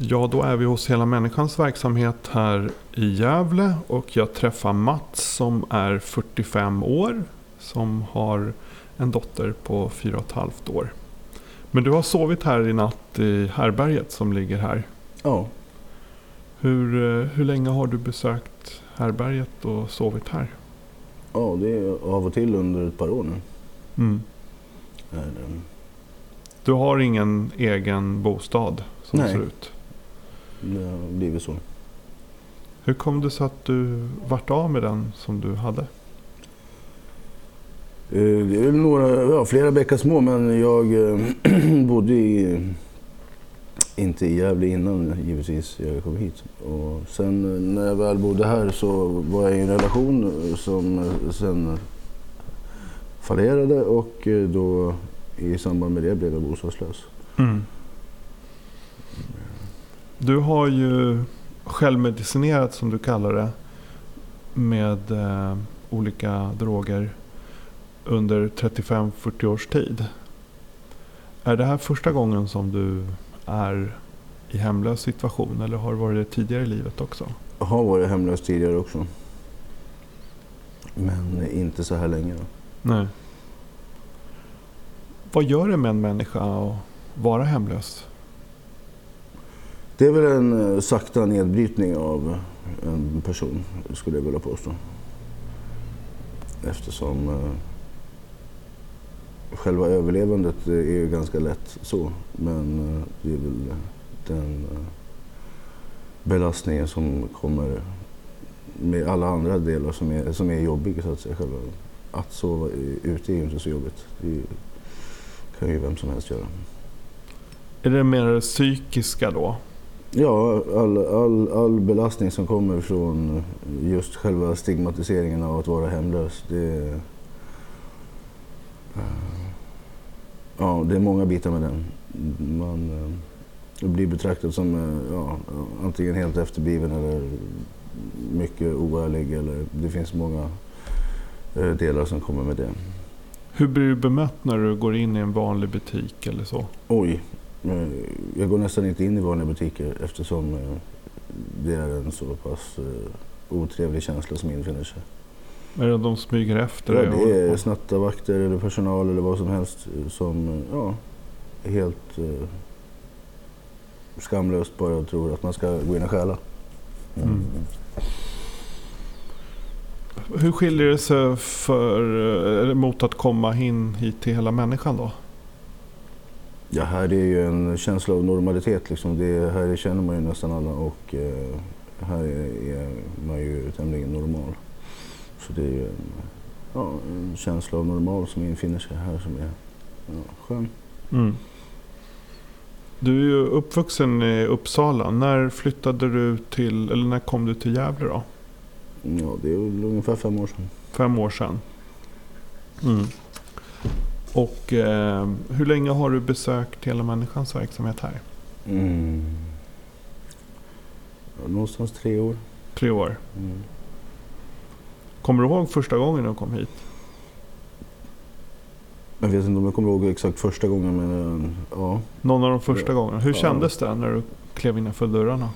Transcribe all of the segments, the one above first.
Ja, då är vi hos Hela Människans verksamhet här i Gävle och jag träffar Mats som är 45 år som har en dotter på 4,5 år. Men du har sovit här i natt i härberget som ligger här. Ja, Hur, eh, hur länge har du besökt härberget och sovit här? ja det är av och till under ett par år nu. Mm. Du har ingen egen bostad som Nej. ser ut. Det har blivit så. Hur kom det sig att du vart av med den som du hade? Eh, Det är några, ja, flera bäckar små men jag eh, bodde i, inte i Gävle innan givetvis jag kom hit. Och sen eh, när jag väl bodde här så var jag i en relation som sen fallerade och då i samband med det blev jag bostadslös. Mm. Du har ju självmedicinerat som du kallar det med eh, olika droger under 35-40 års tid. Är det här första gången som du är i hemlös situation eller har det varit det tidigare i livet också? Jag har varit hemlös tidigare också. Men inte så här länge. Nej. Vad gör det med en människa att vara hemlös? Det är väl en eh, sakta nedbrytning av en person, skulle jag vilja påstå. Eftersom eh, själva överlevandet eh, är ju ganska lätt så. Men eh, det är väl den eh, belastningen som kommer med alla andra delar som är, som är jobbiga så att säga. Själva. Att sova ute är ju inte så jobbigt. Det kan ju vem som helst göra. Är det mer det psykiska då? Ja, all, all, all belastning som kommer från just själva stigmatiseringen av att vara hemlös. Det, eh, ja, det är många bitar med den. Man eh, blir betraktad som eh, ja, antingen helt efterbliven eller mycket oärlig. Eller, det finns många delar som kommer med det. Hur blir du bemött när du går in i en vanlig butik eller så? Oj, jag går nästan inte in i vanliga butiker eftersom eh, det är en så pass eh, otrevlig känsla som infinner sig. Är det de smyger efter Ja, dig? och- det är snattarvakter eller personal eller vad som helst eh, som eh, ja, helt eh, skamlöst bara tror att man ska gå in och stjäla. Mm. Hur skiljer det sig för, mot att komma in hit till hela människan då? Ja, här är ju en känsla av normalitet. Liksom. Det, här känner man ju nästan alla och eh, här är, man ju tämligen normal. Så det är ju en, ja, en känsla av normal som infinner sig här som är ja, skön. Mm. Du är ju uppvuxen i Uppsala. När flyttade du till, eller när kom du till Gävle då? Ja, det är ungefär fem år sedan. Fem år sedan. Mm. Och eh, hur länge har du besökt hela människans verksamhet här? Mm. Någonstans tre år. Tre år. Mm. Kommer du ihåg första gången du kom hit? Jag vet inte om jag kommer ihåg exakt första gången men ja. Någon av de första Ja. gångerna. Hur Ja. kändes det när du klev innanför dörrarna?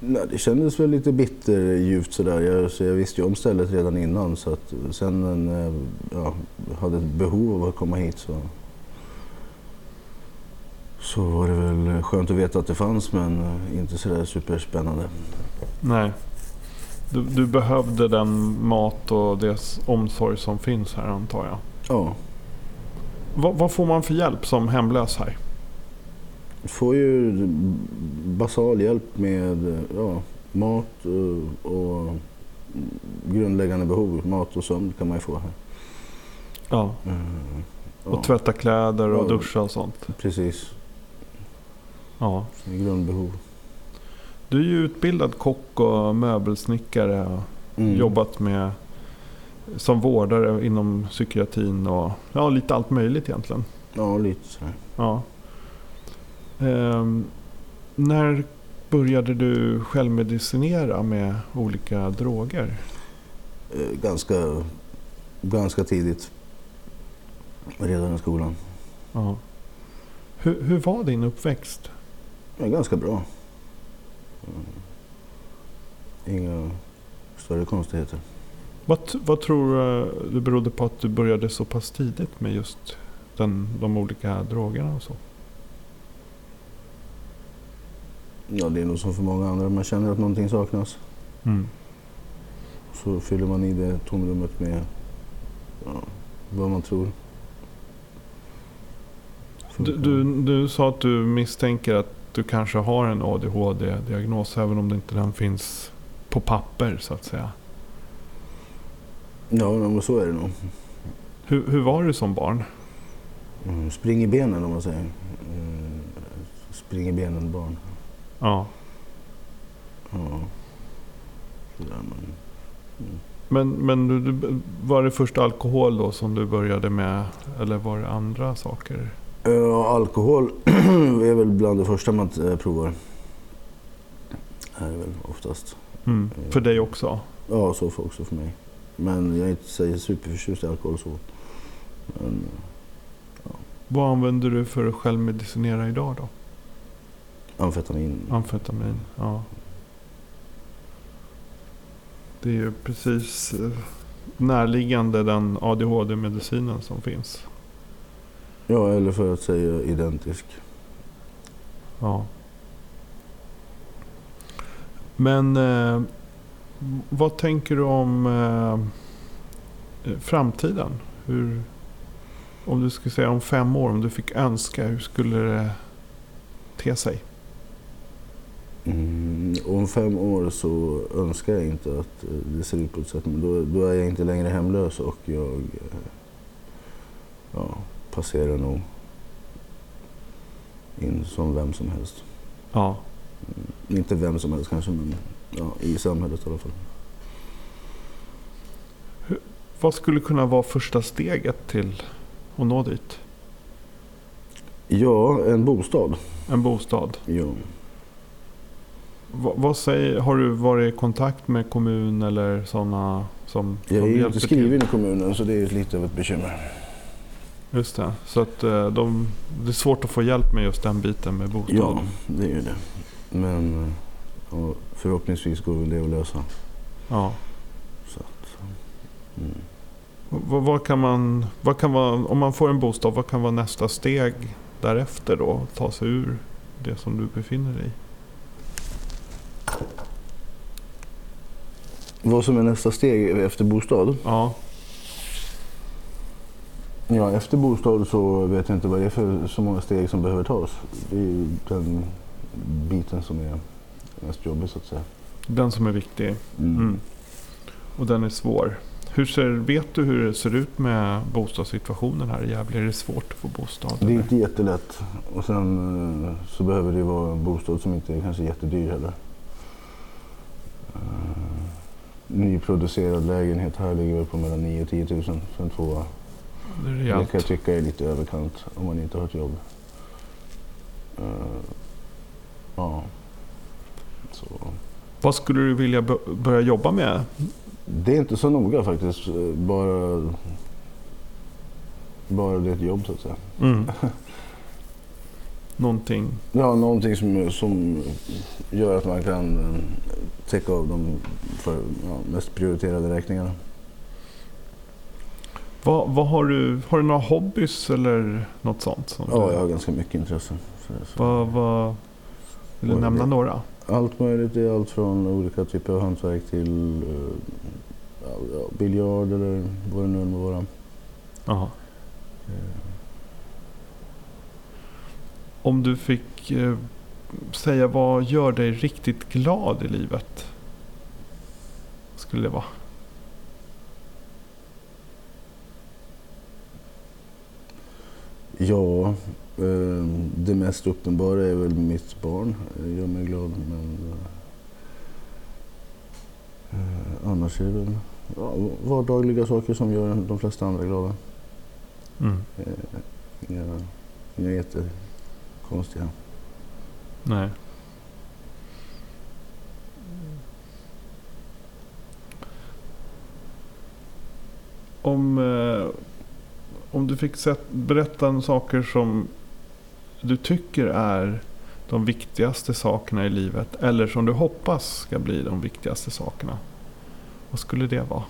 Nej, det kändes väl lite bitterljuvt sådär. Jag, så jag visste ju om stället redan innan så att sen när jag ja, hade ett behov av att komma hit så, så var det väl skönt att veta att det fanns men inte sådär superspännande. Nej. Du, du behövde den mat och dess omsorg som finns här antar jag. Ja, Vad, vad får man för hjälp som hemlös här? Får ju basal hjälp med ja, mat och, och grundläggande behov. Mat och sömn kan man ju få här. Ja. Eh, Och ja, tvätta kläder och Ja. duscha och sånt. Precis, Ja. grundbehov. Du är ju utbildad kock och möbelsnickare. Mm. jobbat med som vårdare inom psykiatrin och ja, lite allt möjligt egentligen. Ja, lite sådär. Ja. Ehm, när började du självmedicinera med olika droger? Eh, Ganska, ganska tidigt. Redan i skolan. Ja. Hur, hur var din uppväxt? Ja, ganska bra. Mm. Inga större konstigheter. Vad, vad tror du det berodde på att du började så pass tidigt med just den, de olika drogerna och så? Ja, det är nog som för många andra. Man känner att någonting saknas. Mm. Så fyller man i det tomrummet med ja, vad man tror. Du, du, du sa att du misstänker att du kanske har en ADHD-diagnos även om det inte den finns på papper så att säga. Ja, men så är det nog. Hur, hur var du som barn? Mm, spring i benen om man säger. Mm, spring i benen barn. Ja. Ja. Sådär, men, Men, men du, du, var det först alkohol då som du började med? Eller var det andra saker? Ja, alkohol är väl bland det första man eh, provar. Är det väl oftast. Mm. För dig också? Ja, så för också för mig. Men jag är inte så superförtjust i alkohol så. Men, Vad använder du för att självmedicinera idag då? Amfetamin. Amfetamin, ja. Det är ju precis eh, närliggande den ADHD-medicinen som finns. Ja, eller för att säga identisk. Ja. Men eh, vad tänker du om eh, framtiden? Hur, om du skulle säga om fem år, om du fick önska, hur skulle det te sig? Mm, om fem år så önskar jag inte att eh, det ser ut på ett sätt. Men då, då är jag inte längre hemlös och jag eh, ja, passerar nog in som vem som helst. Ja. Mm, inte vem som helst kanske, men ja, i samhället i alla fall. Vad skulle kunna vara första steget till att nå dit? Ja, en bostad. En bostad. Ja. Va, vad säger, har du varit i kontakt med kommun eller sådana som, Jag är ju inte skriven i kommunen så det är lite av ett bekymmer. Just det. Så att eh, de, det är svårt att få hjälp med just den biten med bostaden. Ja, det är ju det. Men eh, förhoppningsvis går det att lösa. Ja. Så att, mm. Vad, vad kan man, vad kan vara, om man får en bostad, vad kan vara nästa steg därefter då? Ta sig ur det som du befinner dig i? Vad som är nästa steg efter bostad? Ja. Ja, efter bostad så vet jag inte vad det är för så många steg som behöver tas. Det är den biten som är mest jobbig så att säga. Den som är viktig. Mm. Mm. Och den är svår. Hur ser, vet du hur det ser ut med bostadssituationen här i Gävle? Är det svårt att få bostad? Det är inte jättelätt. Och sen eh, så behöver det vara en bostad som inte är kanske jättedyr heller. Uh, nyproducerad lägenhet här ligger väl på mellan 9 och 10 000 för en tvåa. Det är Det kan jag tycka är lite överkant om man inte har ett jobb. Eh, ja. Så. Vad skulle du vilja börja jobba med? Det är inte så noga faktiskt. Eh, Bara, bara det är ett jobb så att säga. Mm. Någonting. Ja, någonting som, som gör att man kan eh, täcka av de för, ja, mest prioriterade räkningarna. Vad, vad har, du, har du några hobbys eller något sånt? Som Ja, du, jag har ganska mycket intresse för det. Så. vad, vad, vill du är nämna det? några? Allt möjligt. Det är allt från olika typer av hantverk till eh, ja, ja, biljard eller vad det nu må vara. Jaha. Eh, Om du fick eh, säga vad gör dig riktigt glad i livet? Skulle det vara? Ja, eh, det mest uppenbara är väl mitt barn. Det gör mig glad. Men eh, annars är det väl vardagliga saker som gör de flesta andra glada. Mm. Eh, inga, inga jättekonstiga. Nej. Om, eh, om du fick sett, berätta om saker som du tycker är de viktigaste sakerna i livet. Eller som du hoppas ska bli de viktigaste sakerna. Vad skulle det vara?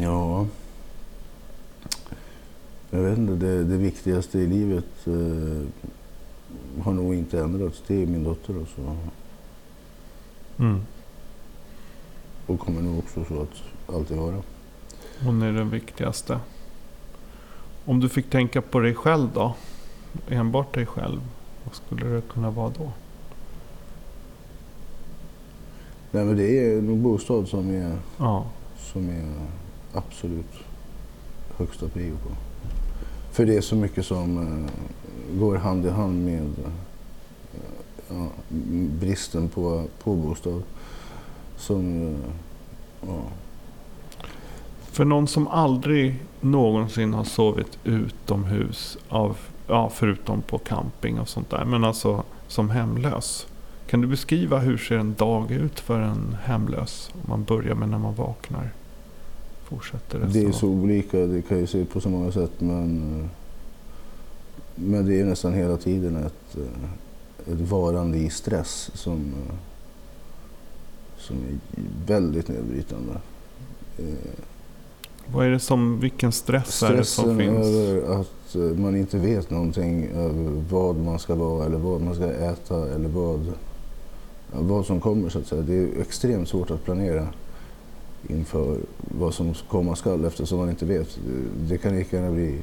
Ja. Det, det viktigaste i livet eh, har nog inte ändrats. Det är min dotter och så. Mm. Och kommer nog också så att alltid vara. Hon är den viktigaste. Om du fick tänka på dig själv då? Enbart dig själv. Vad skulle det kunna vara då? Nej men det är nog bostad som är, Ja. som är absolut högsta prio på. För det är så mycket som eh, går hand i hand med eh, ja, bristen på, på bostad. Som, eh, ja, För någon som aldrig någonsin har sovit utomhus, av, ja, förutom på camping och sånt där, men alltså som hemlös. Kan du beskriva hur ser en dag ut för en hemlös? Om man börjar med när man vaknar. Fortsätter Det är resten så olika, det kan ju se ut på så många sätt men, men det är nästan hela tiden ett, ett varande i stress som, som är väldigt nedbrytande. Eh, Vad är det som, vilken stress är det som Stressen finns? över att eh, man inte vet någonting över vad man ska vara eller vad man ska äta eller vad, vad som kommer så att säga. Det är extremt svårt att planera inför vad som komma skall eftersom man inte vet. Det kan lika gärna bli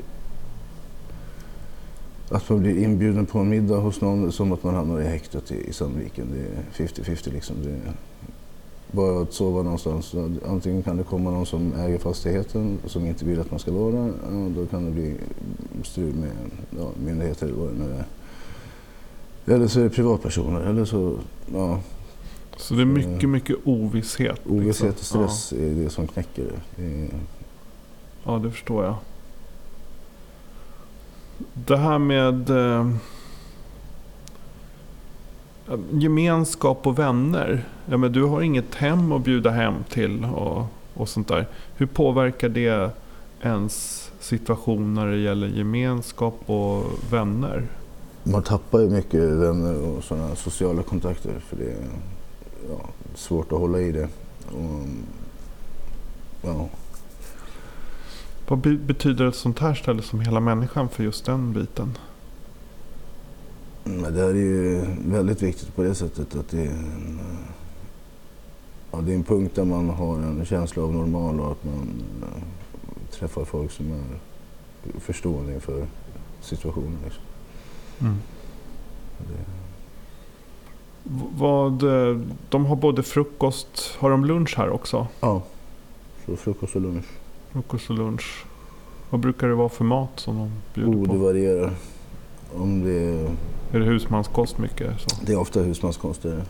att man blir inbjuden på en middag hos någon som att man hamnar i häktet i, i Sandviken. Det är 50-50 liksom. Det är bara att sova någonstans. Antingen kan det komma någon som äger fastigheten som inte vill att man ska vara där. Ja, då kan det bli strul med ja, myndigheter eller vad det nu är. Eller så är det privatpersoner. Eller så, ja, så det är mycket, mycket ovisshet. liksom. ovisshet och stress är det som knäcker det. Ja, ja, det förstår jag. Det här med eh, gemenskap och vänner. Ja, men du har inget hem att bjuda hem till och, och sånt där. Hur påverkar det ens situation när det gäller gemenskap och vänner? man tappar ju mycket vänner och sådana sociala kontakter för det ja, svårt att hålla i det. Och, ja, Vad be- betyder ett sånt här ställe som hela människan för just den biten? Men det här är ju väldigt viktigt på det sättet att det är en, ja, det är en punkt där man har en känsla av normal och att man träffar folk som är förstående inför situationen. Liksom. Mm. Det, Vad, eh, de har både frukost, har de lunch här också? ja, så frukost och lunch. Frukost och lunch. Vad brukar det vara för mat som de bjuder Oh, det på? varierar. Om det är, Är det husmanskost mycket? Så? det är ofta husmanskost. Det är,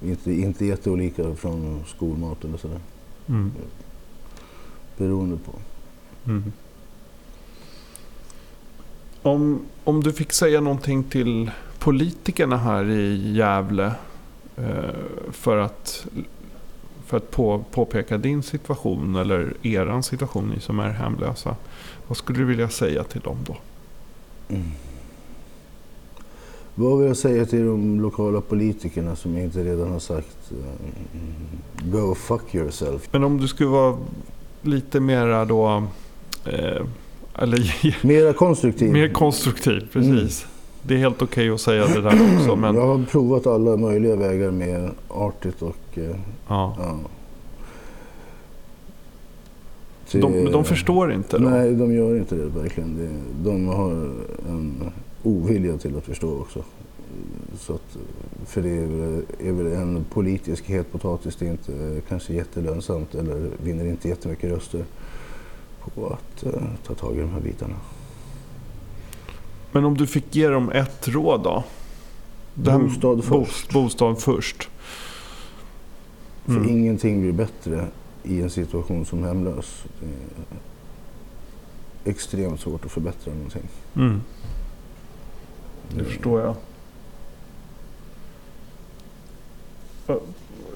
det är inte, inte jätteolika från skolmat eller sådär. Mm. Beroende på. Mm. Om, om du fick säga någonting till politikerna här i Gävle eh, för att, för att på, påpeka din situation eller eran situation, ni som är hemlösa. Vad skulle du vilja säga till dem då? Mm. Vad vill jag säga till de lokala politikerna som jag inte redan har sagt? Mm, Go fuck yourself. Men om du skulle vara lite mera då... Eh, eller Mera konstruktiv. mer konstruktiv, precis. Det är helt okej att säga det där också. Men, Jag har provat alla möjliga vägar med artigt och... eh, ja. Ja. Det- de, de förstår inte då? Nej, de gör inte det verkligen. De har en ovilja till att förstå också. Så att, för det är väl, är väl en politisk het potatis. Det är inte kanske jättelönsamt eller vinner inte jättemycket röster på att eh, ta tag i de här bitarna. Men om du fick ge dem ett råd då? Här- Bostad bo- först. Bostad först. För Mm. ingenting blir bättre i en situation som hemlös. Det är extremt svårt att förbättra någonting. Mm. Det förstår jag.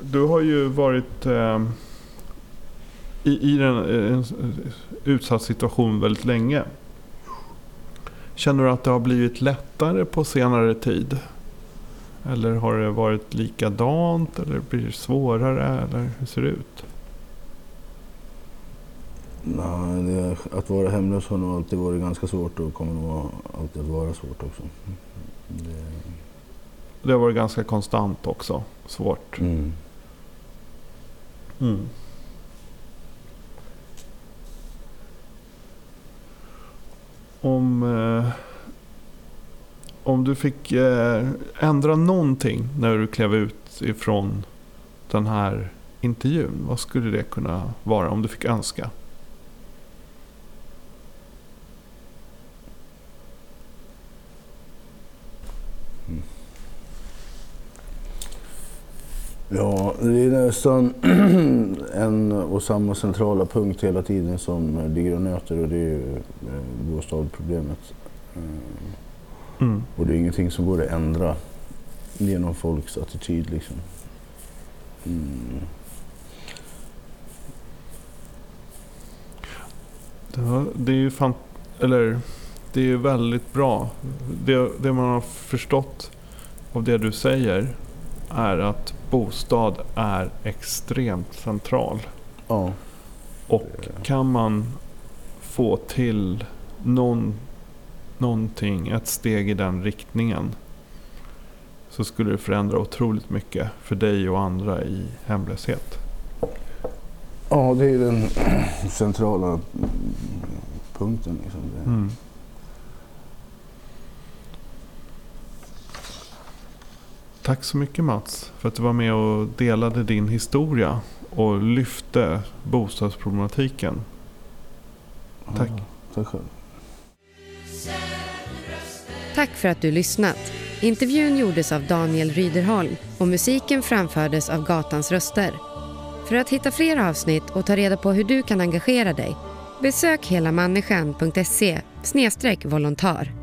Du har ju varit eh, i, i den, eh, en utsatt situation väldigt länge. Känner du att det har blivit lättare på senare tid? Eller har det varit likadant? Eller blir det svårare? Eller hur ser det ut? Nej, det, att vara hemlös har nog alltid varit ganska svårt och kommer nog alltid att vara svårt också. Det, Det har varit ganska konstant också. Svårt. mm. Mm. Om, eh, om du fick eh, ändra någonting när du klev ut ifrån den här intervjun. Vad skulle det kunna vara om du fick önska? Ja, det är nästan en och samma centrala punkt hela tiden som ligger och nöter och det är eh, bostadsproblemet. Eh, Mm. Och det är ingenting som går att ändra genom folks attityd liksom. Mm. Det, var- det är ju fan, eller det är väldigt bra. Det, det man har förstått av det du säger är att bostad är extremt central. Ja, Och kan man få till någon, någonting, ett steg i den riktningen så skulle det förändra otroligt mycket för dig och andra i hemlöshet. ja det är den centrala punkten. Liksom. Mm. Tack så mycket Mats för att du var med och delade din historia och lyfte bostadsproblematiken. Tack. Ja, tack själv. Tack för att du lyssnat. Intervjun gjordes av Daniel Ryderholm och musiken framfördes av Gatans röster. För att hitta fler avsnitt och ta reda på hur du kan engagera dig besök helamänniskan.se volontär.